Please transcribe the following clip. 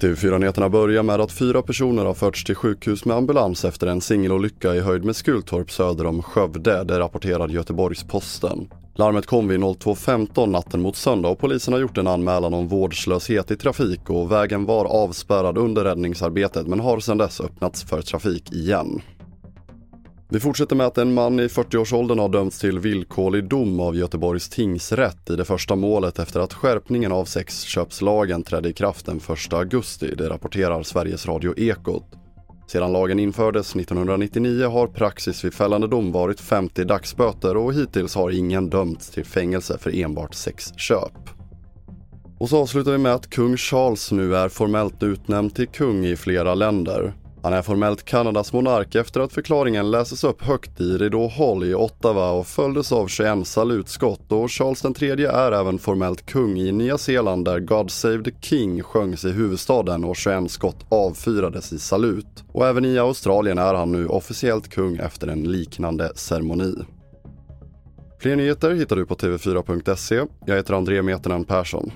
TV4-nyheterna börjar med att fyra personer har förts till sjukhus med ambulans efter en singelolycka i höjd med Skultorp söder om Skövde, det rapporterar Göteborgs-Posten. Larmet kom vid 02.15 natten mot söndag och polisen har gjort en anmälan om vårdslöshet i trafik och vägen var avspärrad under räddningsarbetet men har sedan dess öppnats för trafik igen. Vi fortsätter med att en man i 40-årsåldern har dömts till villkorlig dom av Göteborgs tingsrätt i det första målet efter att skärpningen av sexköpslagen trädde i kraft den 1 augusti, det rapporterar Sveriges Radio Ekot. Sedan lagen infördes 1999 har praxis vid fällande dom varit 50 dagsböter och hittills har ingen dömts till fängelse för enbart sexköp. Och så avslutar vi med att kung Charles nu är formellt utnämnd till kung i flera länder. Han är formellt Kanadas monark efter att förklaringen läses upp högt i Rideau Hall i Ottawa och följdes av 21 salutskott och Charles III är även formellt kung i Nya Zeeland där God Save the King sjöngs i huvudstaden och 21 skott avfyrades i salut. Och även i Australien är han nu officiellt kung efter en liknande ceremoni. Fler nyheter hittar du på tv4.se. Jag heter André Metenen Persson.